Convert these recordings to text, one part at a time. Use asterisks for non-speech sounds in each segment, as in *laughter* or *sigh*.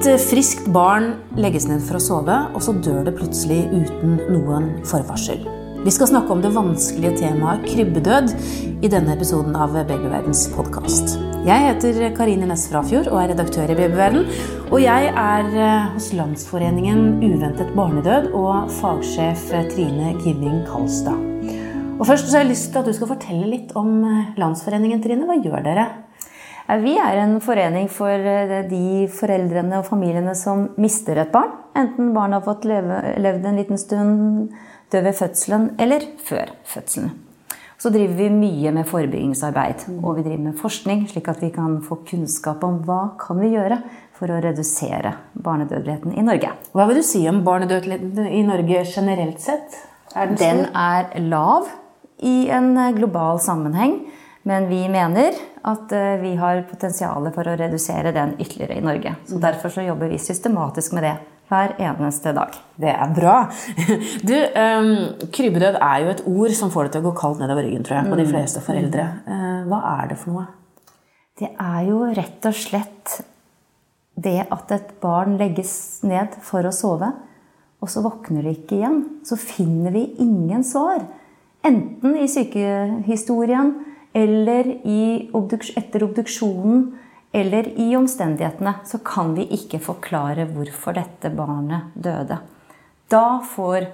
Et eh, friskt barn legges ned for å sove, og så dør det plutselig uten noen forvarsel. Vi skal snakke om det vanskelige temaet krybbedød i denne episoden av Babyverdens podkast. Jeg heter Karine Næss Frafjord og er redaktør i Babyverden. Og jeg er eh, hos Landsforeningen uventet barnedød og fagsjef Trine Giving Kalstad. Og Først så har jeg lyst til at du skal fortelle litt om eh, Landsforeningen, Trine. Hva gjør dere? Vi er en forening for eh, de foreldrene og familiene som mister et barn. Enten barnet har fått leve, levd en liten stund, død ved fødselen eller før fødselen. Så driver vi mye med forebyggingsarbeid. Og vi driver med forskning, slik at vi kan få kunnskap om hva kan vi gjøre for å redusere barnedødeligheten i Norge. Hva vil du si om barnedødeligheten i Norge generelt sett? Er den, den er lav i en global sammenheng. Men vi mener at eh, vi har potensial for å redusere den ytterligere i Norge. Så mm. Derfor så jobber vi systematisk med det hver eneste dag. Det er bra. *laughs* Du, um, Krybbedød er jo et ord som får det til å gå kaldt nedover ryggen tror jeg, på de mm. fleste foreldre. Uh, hva er det for noe? Det er jo rett og slett det at et barn legges ned for å sove, og så våkner det ikke igjen. Så finner vi ingen svar. Enten i sykehistorien eller obduks etter obduksjonen eller i omstendighetene, så kan vi ikke forklare hvorfor dette barnet døde. Da får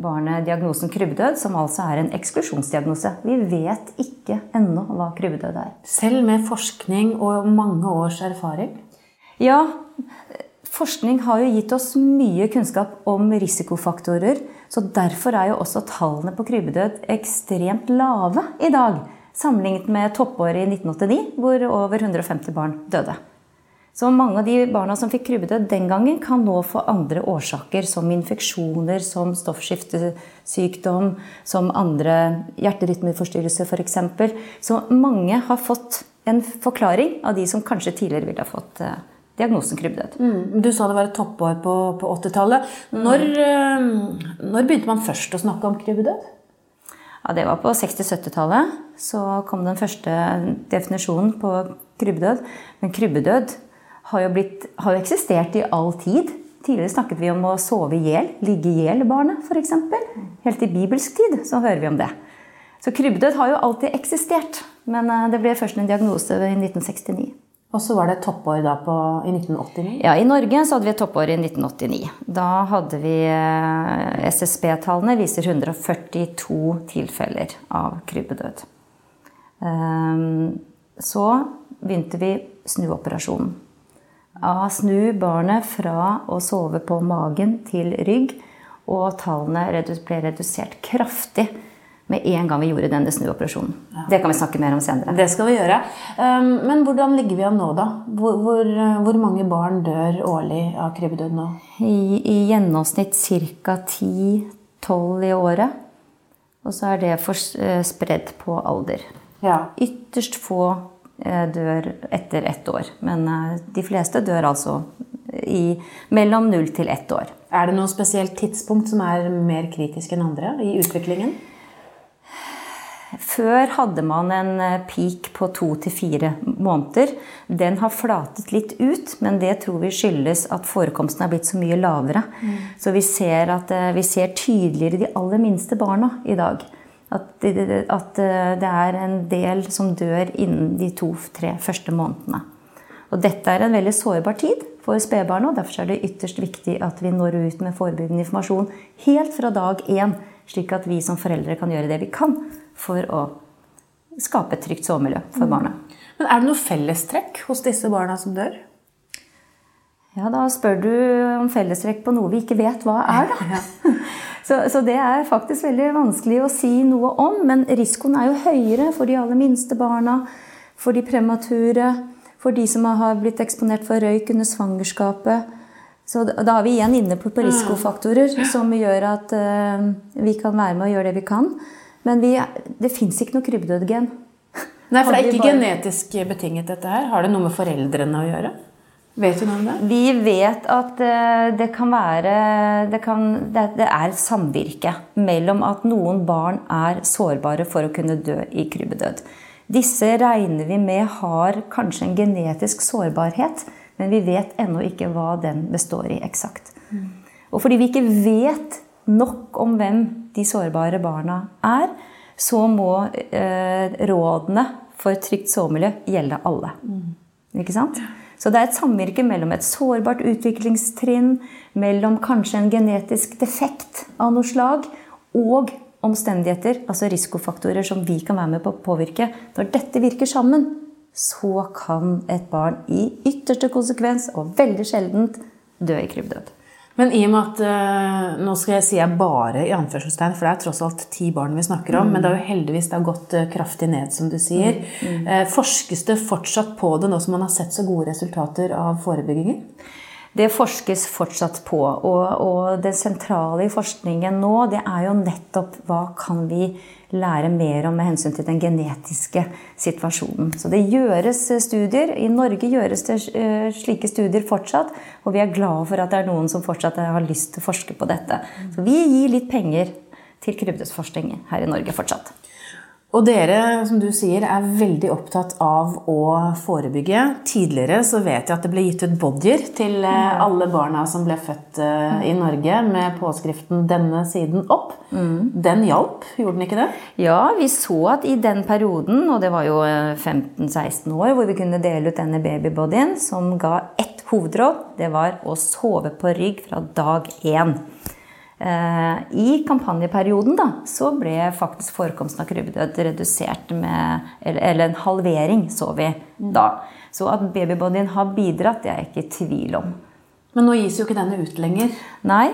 barnet diagnosen krybbedød, som altså er en eksklusjonsdiagnose. Vi vet ikke ennå hva krybbedød er. Selv med forskning og mange års erfaring? Ja. Forskning har jo gitt oss mye kunnskap om risikofaktorer. Så derfor er jo også tallene på krybbedød ekstremt lave i dag. Sammenlignet med toppåret i 1989, hvor over 150 barn døde. Så mange av de barna som fikk krybbedød den gangen, kan nå få andre årsaker, som infeksjoner, som stoffskiftesykdom, som andre hjerterytmeforstyrrelser f.eks. Så mange har fått en forklaring av de som kanskje tidligere ville ha fått eh, diagnosen krybbedød. Mm. Du sa det var et toppår på, på 80-tallet. Når, mm. når begynte man først å snakke om krybbedød? Ja, Det var på 60-70-tallet. Så kom den første definisjonen på krybbedød. Men krybbedød har jo, blitt, har jo eksistert i all tid. Tidligere snakket vi om å sove i hjel, ligge i hjel barnet f.eks. Helt i bibelsk tid så hører vi om det. Så krybbedød har jo alltid eksistert. Men eh, det ble først en diagnose i 1969. Og så var det toppår da på, i 1989? Ja, I Norge så hadde vi et toppår i 1989. Da hadde vi eh, SSB-tallene viser 142 tilfeller av krybbedød. Ehm, så begynte vi snuoperasjonen. Å snu barnet fra å sove på magen til rygg, og tallene ble redusert kraftig med en gang vi gjorde denne snuoperasjonen. Ja. Det kan vi snakke mer om senere. Det skal vi gjøre. Um, men hvordan ligger vi an nå, da? Hvor, hvor, hvor mange barn dør årlig av krybbedød nå? I, i gjennomsnitt ca. 10-12 i året. Og så er det for, uh, spredd på alder. Ja. Ytterst få uh, dør etter ett år. Men uh, de fleste dør altså i, mellom null til ett år. Er det noe spesielt tidspunkt som er mer kritisk enn andre i utviklingen? Før hadde man en eh, peak på to til fire måneder. Den har flatet litt ut, men det tror vi skyldes at forekomsten er blitt så mye lavere. Mm. Så vi ser, at, eh, vi ser tydeligere de aller minste barna i dag. At det, at eh, det er en del som dør innen de to-tre første månedene. Og dette er en veldig sårbar tid for spedbarna, og derfor er det ytterst viktig at vi når ut med forebyggende informasjon helt fra dag én, slik at vi som foreldre kan gjøre det vi kan for å skape et trygt sovemiljø for mm. barnet. Men Er det noe fellestrekk hos disse barna som dør? Ja, Da spør du om fellestrekk på noe vi ikke vet hva er. da. *laughs* Så, så, det er faktisk veldig vanskelig å si noe om. Men risikoen er jo høyere for de aller minste barna, for de premature, for de som har blitt eksponert for røyk under svangerskapet. Så da er vi igjen inne på, på risikofaktorer som gjør at uh, vi kan være med og gjøre det vi kan. Men vi, det fins ikke noe krybbedødgen. *laughs* Nei, for det er ikke bare... genetisk betinget, dette her? Har det noe med foreldrene å gjøre? Vet du noe om det? Vi vet at eh, det kan være det, kan, det, er et samvirke mellom at noen barn er sårbare for å kunne dø i krybbedød. Disse regner vi med har kanskje en genetisk sårbarhet men vi vet ennå ikke hva den består i eksakt. Og fordi vi ikke vet nok om hvem de sårbare barna er, så må eh, rådene for trygt sovemiljø gjelde alle. Ikke sant? Så det er et samvirke mellom et sårbart utviklingstrinn, mellom kanskje en genetisk defekt av noe slag, og omstendigheter, altså risikofaktorer som vi kan være med på å påvirke. Når dette virker sammen, så kan et barn i ytterste konsekvens, og veldig sjeldent, dø i krybbdød. Men i og med at uh, Nå skal jeg si jeg bare i anførselstegn, for det er tross alt ti barn vi snakker om. Mm. Men det er jo heldigvis har gått uh, kraftig ned, som du sier. Mm. Uh, forskes det fortsatt på det nå som man har sett så gode resultater av forebyggingen? Det forskes fortsatt på. Og, og det sentrale i forskningen nå, det er jo nettopp hva kan vi lære mer om med hensyn til den genetiske situasjonen. Så det gjøres eh, studier. I Norge gjøres det eh, slike studier fortsatt. Og vi er glade for at det er noen som fortsatt har lyst til å forske på dette. Så vi gir litt penger til krybbedødsforskning her i Norge fortsatt. Og dere, som du sier, er veldig opptatt av å forebygge. Tidligere så vet jeg at det ble gitt ut bodyer til eh, alle barna som ble født eh, i Norge med påskriften 'Denne siden opp'. Mm. Den hjalp, gjorde den ikke det? Ja, vi så at i den perioden, og det var jo 15-16 år, hvor vi kunne dele ut denne babybodyen, som ga ett hovedråd. Det var å sove på rygg fra dag én. Eh, I kampanjeperioden da, så ble faktisk forekomsten av krybbedød redusert med Eller en halvering, så vi da. Så at babybodyen har bidratt, det er jeg ikke i tvil om. Men nå gis jo ikke denne ut lenger? Nei,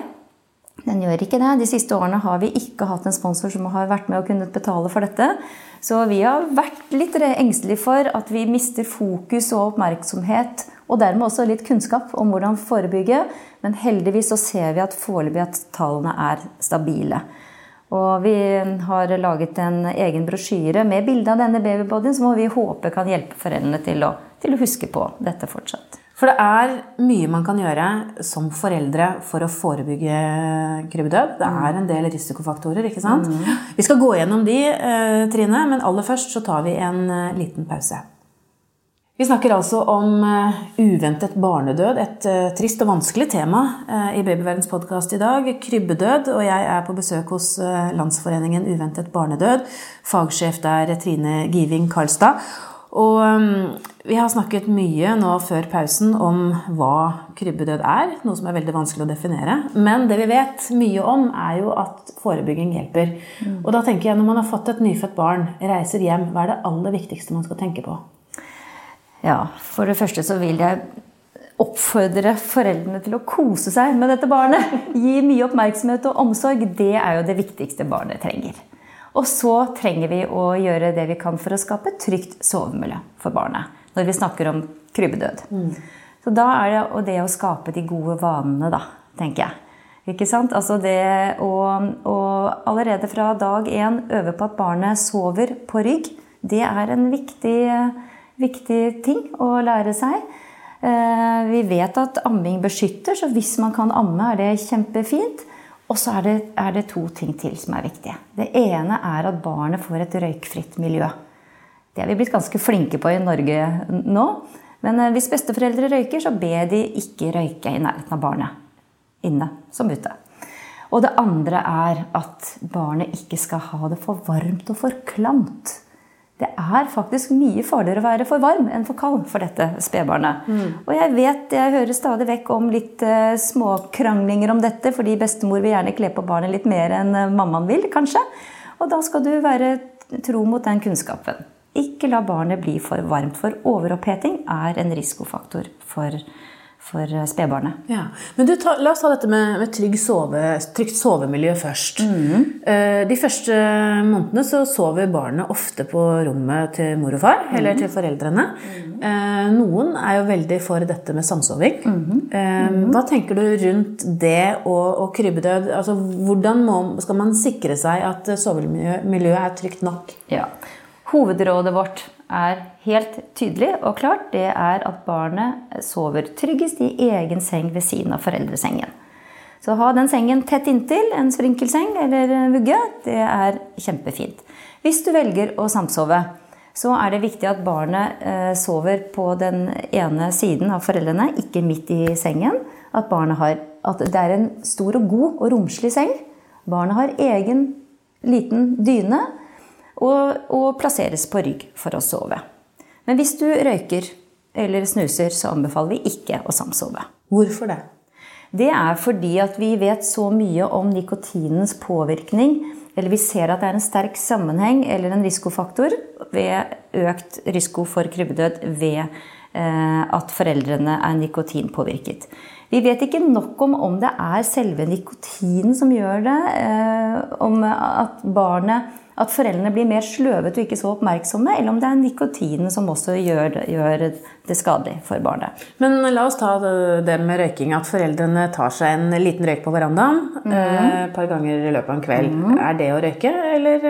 den gjør ikke det. De siste årene har vi ikke hatt en sponsor som har vært med og kunnet betale for dette. Så vi har vært litt engstelige for at vi mister fokus og oppmerksomhet og dermed også litt kunnskap om hvordan forebygge. Men heldigvis så ser vi at foreløpig at tallene er stabile. Og vi har laget en egen brosjyre med bilde av denne babybodyen som vi håper kan hjelpe foreldrene til å, til å huske på dette fortsatt. For det er mye man kan gjøre som foreldre for å forebygge krybbedød. Det er en del risikofaktorer, ikke sant? Mm. Vi skal gå gjennom de, eh, Trine, men aller først så tar vi en eh, liten pause. Vi snakker altså om uh, uventet barnedød, et trist og vanskelig tema i Babyverdens podkast i dag. Krybbedød, og jeg er på besøk hos Landsforeningen uventet barnedød. Fagsjef der Trine Giving Karlstad. Og um, vi har snakket mye nå før pausen om hva krybbedød er, noe som er veldig vanskelig å definere. Men det vi vet mye om, er jo at forebygging hjelper. Mm. Og da tenker jeg, når man har fått et nyfødt barn, reiser hjem, hva er det aller viktigste man skal tenke på? Ja, For det første så vil jeg oppfordre foreldrene til å kose seg med dette barnet. *laughs* Gi mye oppmerksomhet og omsorg. Det er jo det viktigste barnet trenger. Og så trenger vi å gjøre det vi kan for å skape et trygt sovemiljø for barnet. Når vi snakker om krybbedød. Mm. Så da er det det å skape de gode vanene, da, tenker jeg. Ikke sant? Altså det å, å allerede fra dag én øve på at barnet sover på rygg, det er en viktig viktig ting å lære seg. Eh, vi vet at amming beskytter, så hvis man kan amme, er det kjempefint. Og så er det, er det to ting til som er viktige. Det ene er at barnet får et røykfritt miljø. Det er vi blitt ganske flinke på i Norge nå. Men eh, hvis besteforeldre røyker, så ber de ikke røyke i nærheten av barnet. Inne som ute. Og det andre er at barnet ikke skal ha det for varmt og for klamt det er faktisk mye farligere å være for varm enn for kald for dette spedbarnet. Mm. Og jeg vet, jeg hører stadig vekk om litt uh, småkranglinger om dette, fordi bestemor vil gjerne kle på barnet litt mer enn uh, mammaen vil, kanskje. Og da skal du være tro mot den kunnskapen. Ikke la barnet bli for varmt, for overoppheting er en risikofaktor for for eh, spedbarnet. Ja. Men du, ta, la oss ta dette med, med trygg sove, trygt sovemiljø først. Mm. De første månedene så sover barnet ofte på rommet til mor og far, mm. eller til foreldrene. Mm. Noen er jo veldig for dette med samsoving. Mm-hmm. Hva tenker du rundt det og, og krybbedød? Altså, hvordan må, skal man sikre seg at sovemiljøet er trygt nok? Ja. Hovedrådet vårt er helt tydelig og klart. Det er at barnet sover tryggest i egen seng ved siden av foreldresengen. Så ha den sengen tett inntil en sprinkelseng eller en vugge, det er kjempefint. Hvis du velger å samsove, så er det viktig at barnet eh, sover på den ene siden av foreldrene, ikke midt i sengen. At, har, at det er en stor og god og romslig seng. Barnet har egen liten dyne og, og plasseres på rygg for å sove. Men hvis du røyker eller snuser, så anbefaler vi ikke å samsove. Hvorfor det? Det er fordi at vi vet så mye om nikotinens påvirkning eller vi ser at det er en sterk sammenheng eller en risikofaktor ved økt risiko for krybbedød ved eh, at foreldrene er nikotinpåvirket. Vi vet ikke nok om om det er selve nikotinen som gjør det, eh, om at barnet at foreldrene blir mer sløvete og ikke så oppmerksomme, eller om det er nikotinen som også gjør, gjør, det skadelig for barnet. Men la oss ta det med røyking. At foreldrene tar seg en liten røyk på verandaen mm. et par ganger i løpet av en kveld. Mm. Er det å røyke, eller?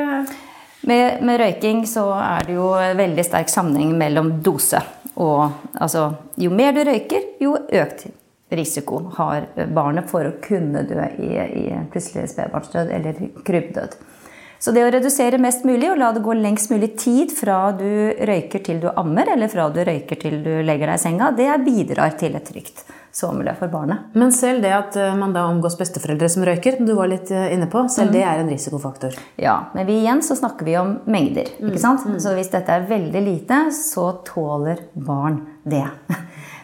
Med, med, røyking så er det jo veldig sterk sammenheng mellom dose og altså, Jo mer du røyker, jo økt risiko har barnet for å kunne dø i, i plutselig spedbarnsdød eller krybbdød. Så det å redusere mest mulig og la det gå lengst mulig tid fra du røyker til du ammer, eller fra du røyker til du legger deg i senga, det bidrar til et trygt sovemiljø for barnet. Men selv det at eh, man da omgås besteforeldre som røyker, du var litt eh, inne på, selv mm. det er en risikofaktor? Ja, men vi, igjen så snakker vi om mengder. ikke sant? Mm. Så hvis dette er veldig lite, så tåler barn det.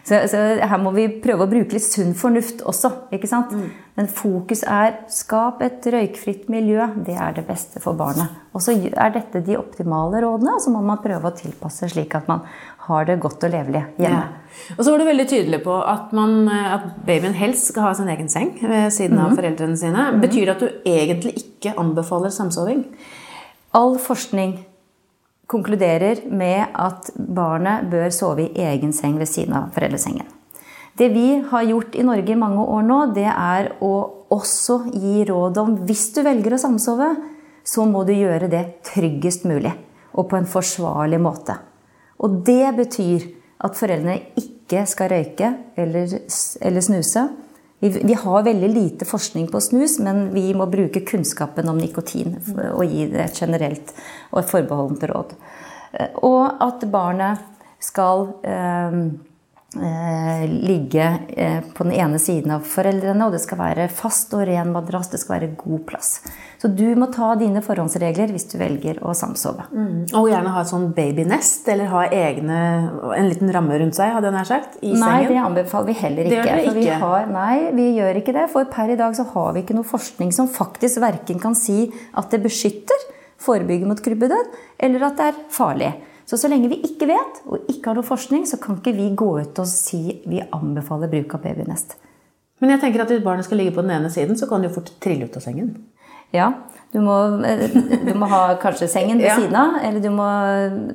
Så, så, her må vi prøve å bruke litt sunn fornuft også. ikke sant? Mm. Men fokus er skap et røykfritt miljø. Det er det beste for barnet. Og så er dette de optimale rådene, og så må man prøve å tilpasse slik at man har det godt og levelig hjemme. Ja. Og så var du veldig tydelig på at, man, at, babyen helst skal ha sin egen seng ved siden mm. av foreldrene sine. Mm. Betyr det at du egentlig ikke anbefaler samsoving? All forskning konkluderer med at barnet bør sove i egen seng ved siden av foreldresengen. Det vi har gjort i Norge i mange år nå, det er å også gi råd om hvis du velger å samsove, så må du gjøre det tryggest mulig og på en forsvarlig måte. Og det betyr at foreldrene ikke skal røyke eller, eller snuse. Vi, har veldig lite forskning på snus, men vi må bruke kunnskapen om nikotin og gi det et generelt og et forbeholdent råd. Eh, og at barnet skal eh, ligge eh, på den ene siden av foreldrene, og det skal være fast og ren madrass, det skal være god plass. Så du må ta dine forhåndsregler hvis du velger å samsove. Mm. Og gjerne ha et sånn babynest, eller ha egne, en liten ramme rundt seg, hadde jeg nær sagt, i nei, sengen? Nei, det anbefaler vi heller ikke. Det gjør vi ikke. Har, nei, vi gjør ikke det. For per i dag så har vi ikke noe forskning som faktisk verken kan si at det beskytter forebygger mot krybbedød, eller at det er farlig. Så så lenge vi ikke vet, og ikke har noe forskning, så kan ikke vi gå ut og si vi anbefaler bruk av babynest. Men jeg tenker at hvis barnet skal ligge på den ene siden, så kan det jo fort trille ut av sengen. Ja, du må, eh, du må ha kanskje sengen ved *laughs* ja. siden av. Eller du Må,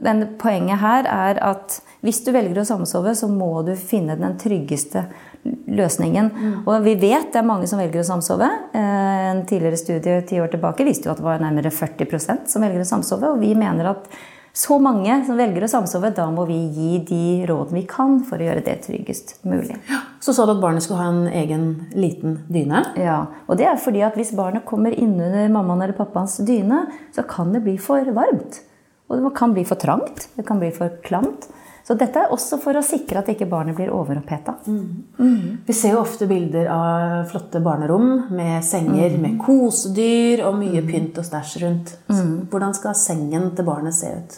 men poenget her er at hvis du velger å samsove, så må du finne den tryggeste løsningen. Mm. Og vi vet det er mange som velger å samsove. Eh, en tidligere studie ti år tilbake viste jo at det var nærmere 40% som velger å samsove. Og vi mener at så mange som velger å samsove, da må vi gi de rådene vi kan for å gjøre det tryggest mulig. Ja, så sa du at barnet skulle ha en egen liten dyne? Ja, og det er fordi at hvis barnet kommer innunder mammaen eller pappaens dyne, så kan det bli for varmt. Og det kan bli for trangt. Det kan bli for klamt. Så dette er også for å sikre at ikke barnet blir overoppheta. Mm. Mm. Vi ser jo ofte bilder av flotte barnerom med senger mm. med kosedyr og mye mm. pynt og stæsj rundt. Mm. Hvordan skal sengen til barnet se ut?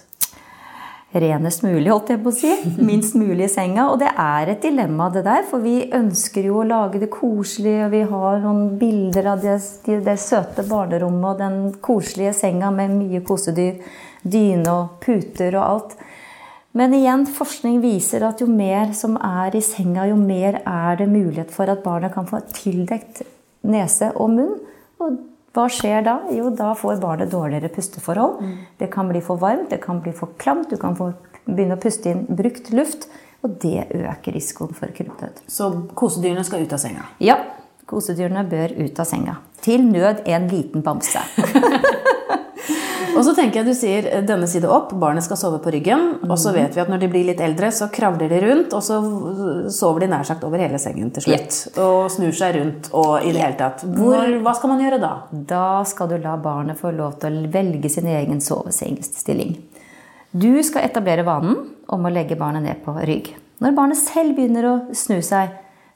renest mulig, holdt jeg på å si. *laughs* Minst mulig i senga. Og det er et dilemma, det der. For vi ønsker jo å lage det koselig, og vi har noen bilder av det, det søte barnerommet og den koselige senga med mye kosedyr, dyne og puter og alt. Men igjen, forskning viser at jo mer som er i senga, jo mer er det mulighet for at barnet kan få tildekt nese og munn. Og hva skjer da? Jo, da får barnet dårligere pusteforhold. Mm. Det kan bli for varmt, det kan bli for klamt, du kan få begynne å puste inn brukt luft. Og det øker risikoen for krybbdød. Så kosedyrene skal ut av senga? Ja. Kosedyrene bør ut av senga. Til nød en liten bamse. *laughs* Og så tenker jeg du sier eh, denne side opp, barnet skal sove på ryggen. Og så vet vi at når de blir litt eldre, så kravler de rundt, og så sover de nær sagt over hele sengen til slutt. Yep. Og snur seg rundt og i det hele tatt. Hvor, hva skal man gjøre da? Da skal du la barnet få lov til å velge sin egen sovesengstilling. Du skal etablere vanen om å legge barnet ned på rygg. Når barnet selv begynner å snu seg,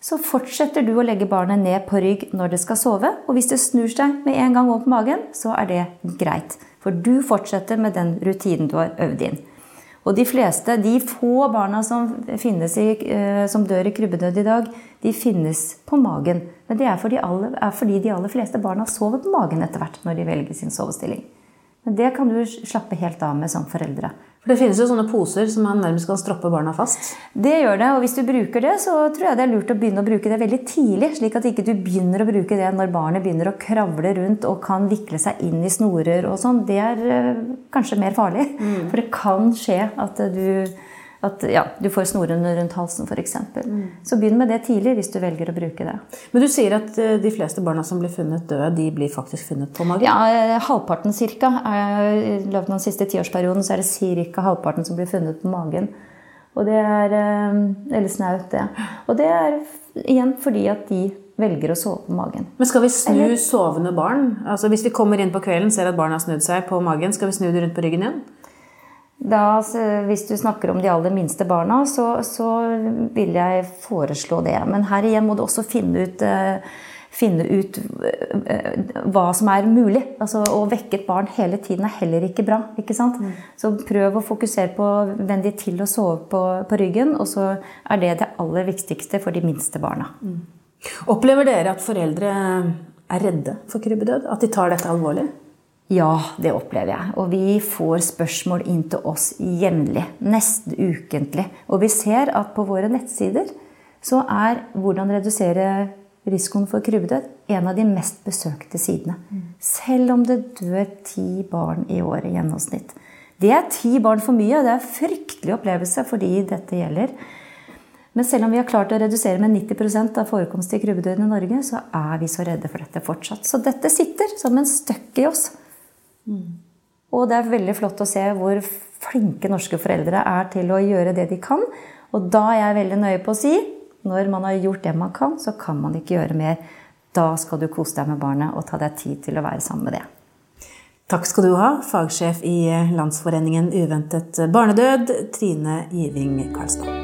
så fortsetter du å legge barnet ned på rygg når det skal sove. Og hvis det snur seg med en gang over magen, så er det greit. For du fortsetter med den rutinen du har øvd inn. Og de fleste, de få barna som, i, eh, som dør i krybbedød i dag, de finnes på magen. Men det er fordi, alle, er fordi de aller fleste barna sover på magen etter hvert når de velger sin sovestilling. Men det kan du slappe helt av med som foreldre. For Det finnes jo sånne poser som man nærmest kan stroppe barna fast? Det gjør det, og hvis du bruker det, så tror jeg det er lurt å begynne å bruke det veldig tidlig. Slik at ikke du begynner å bruke det når barnet begynner å kravle rundt og kan vikle seg inn i snorer og sånn. Det er øh, kanskje mer farlig. Mm. For det kan skje at du at ja, du får snorene rundt halsen f.eks. Mm. Så begynn med det tidlig hvis du velger å bruke det. Men du sier at eh, de fleste barna som blir funnet døde, de blir faktisk funnet på magen? Ja, eh, halvparten ca. I løpet av den siste tiårsperioden så er det ca. halvparten som blir funnet på magen. Og det er eh, Eller snaut, det. Og det er igjen fordi at de velger å sove på magen. Men skal vi snu eller, sovende barn? Altså Hvis vi kommer inn på kvelden ser at barnet har snudd seg på magen, skal vi snu det rundt på ryggen igjen? Da, hvis du snakker om de aller minste barna, så, så, vil jeg foreslå det. Men her igjen må du også finne ut, eh, finne ut eh, hva som er mulig. Altså, å vekke et barn hele tiden er heller ikke bra. ikke? Mm. Så prøv å fokusere på venn de til å sove på, på, ryggen, og så er det det aller viktigste for de minste barna. Mm. Opplever dere at foreldre er redde for krybbedød? At de tar dette alvorlig? Ja, det opplever jeg. Og vi får spørsmål inn til oss jevnlig. Nesten ukentlig. Og vi ser at på våre nettsider så er 'Hvordan redusere risikoen for krybbedød' en av de mest besøkte sidene. Mm. Selv om det dør ti barn i året i gjennomsnitt. Det er ti barn for mye, og det er en fryktelig opplevelse for de dette gjelder. Men selv om vi har klart å redusere med 90% av forekomst i krybbedøden i Norge, så er vi så redde for dette fortsatt. Så dette sitter som en støkk i oss. Mm. Og det er veldig flott å se hvor flinke norske foreldre er til å gjøre det de kan. Og da er jeg veldig nøye på å si når man har gjort det man kan, så kan man ikke gjøre mer. Da skal du kose deg med barnet og ta deg tid til å være sammen med det. Takk skal du ha, fagsjef i Landsforeningen uventet barnedød, Trine Giving Karlstad.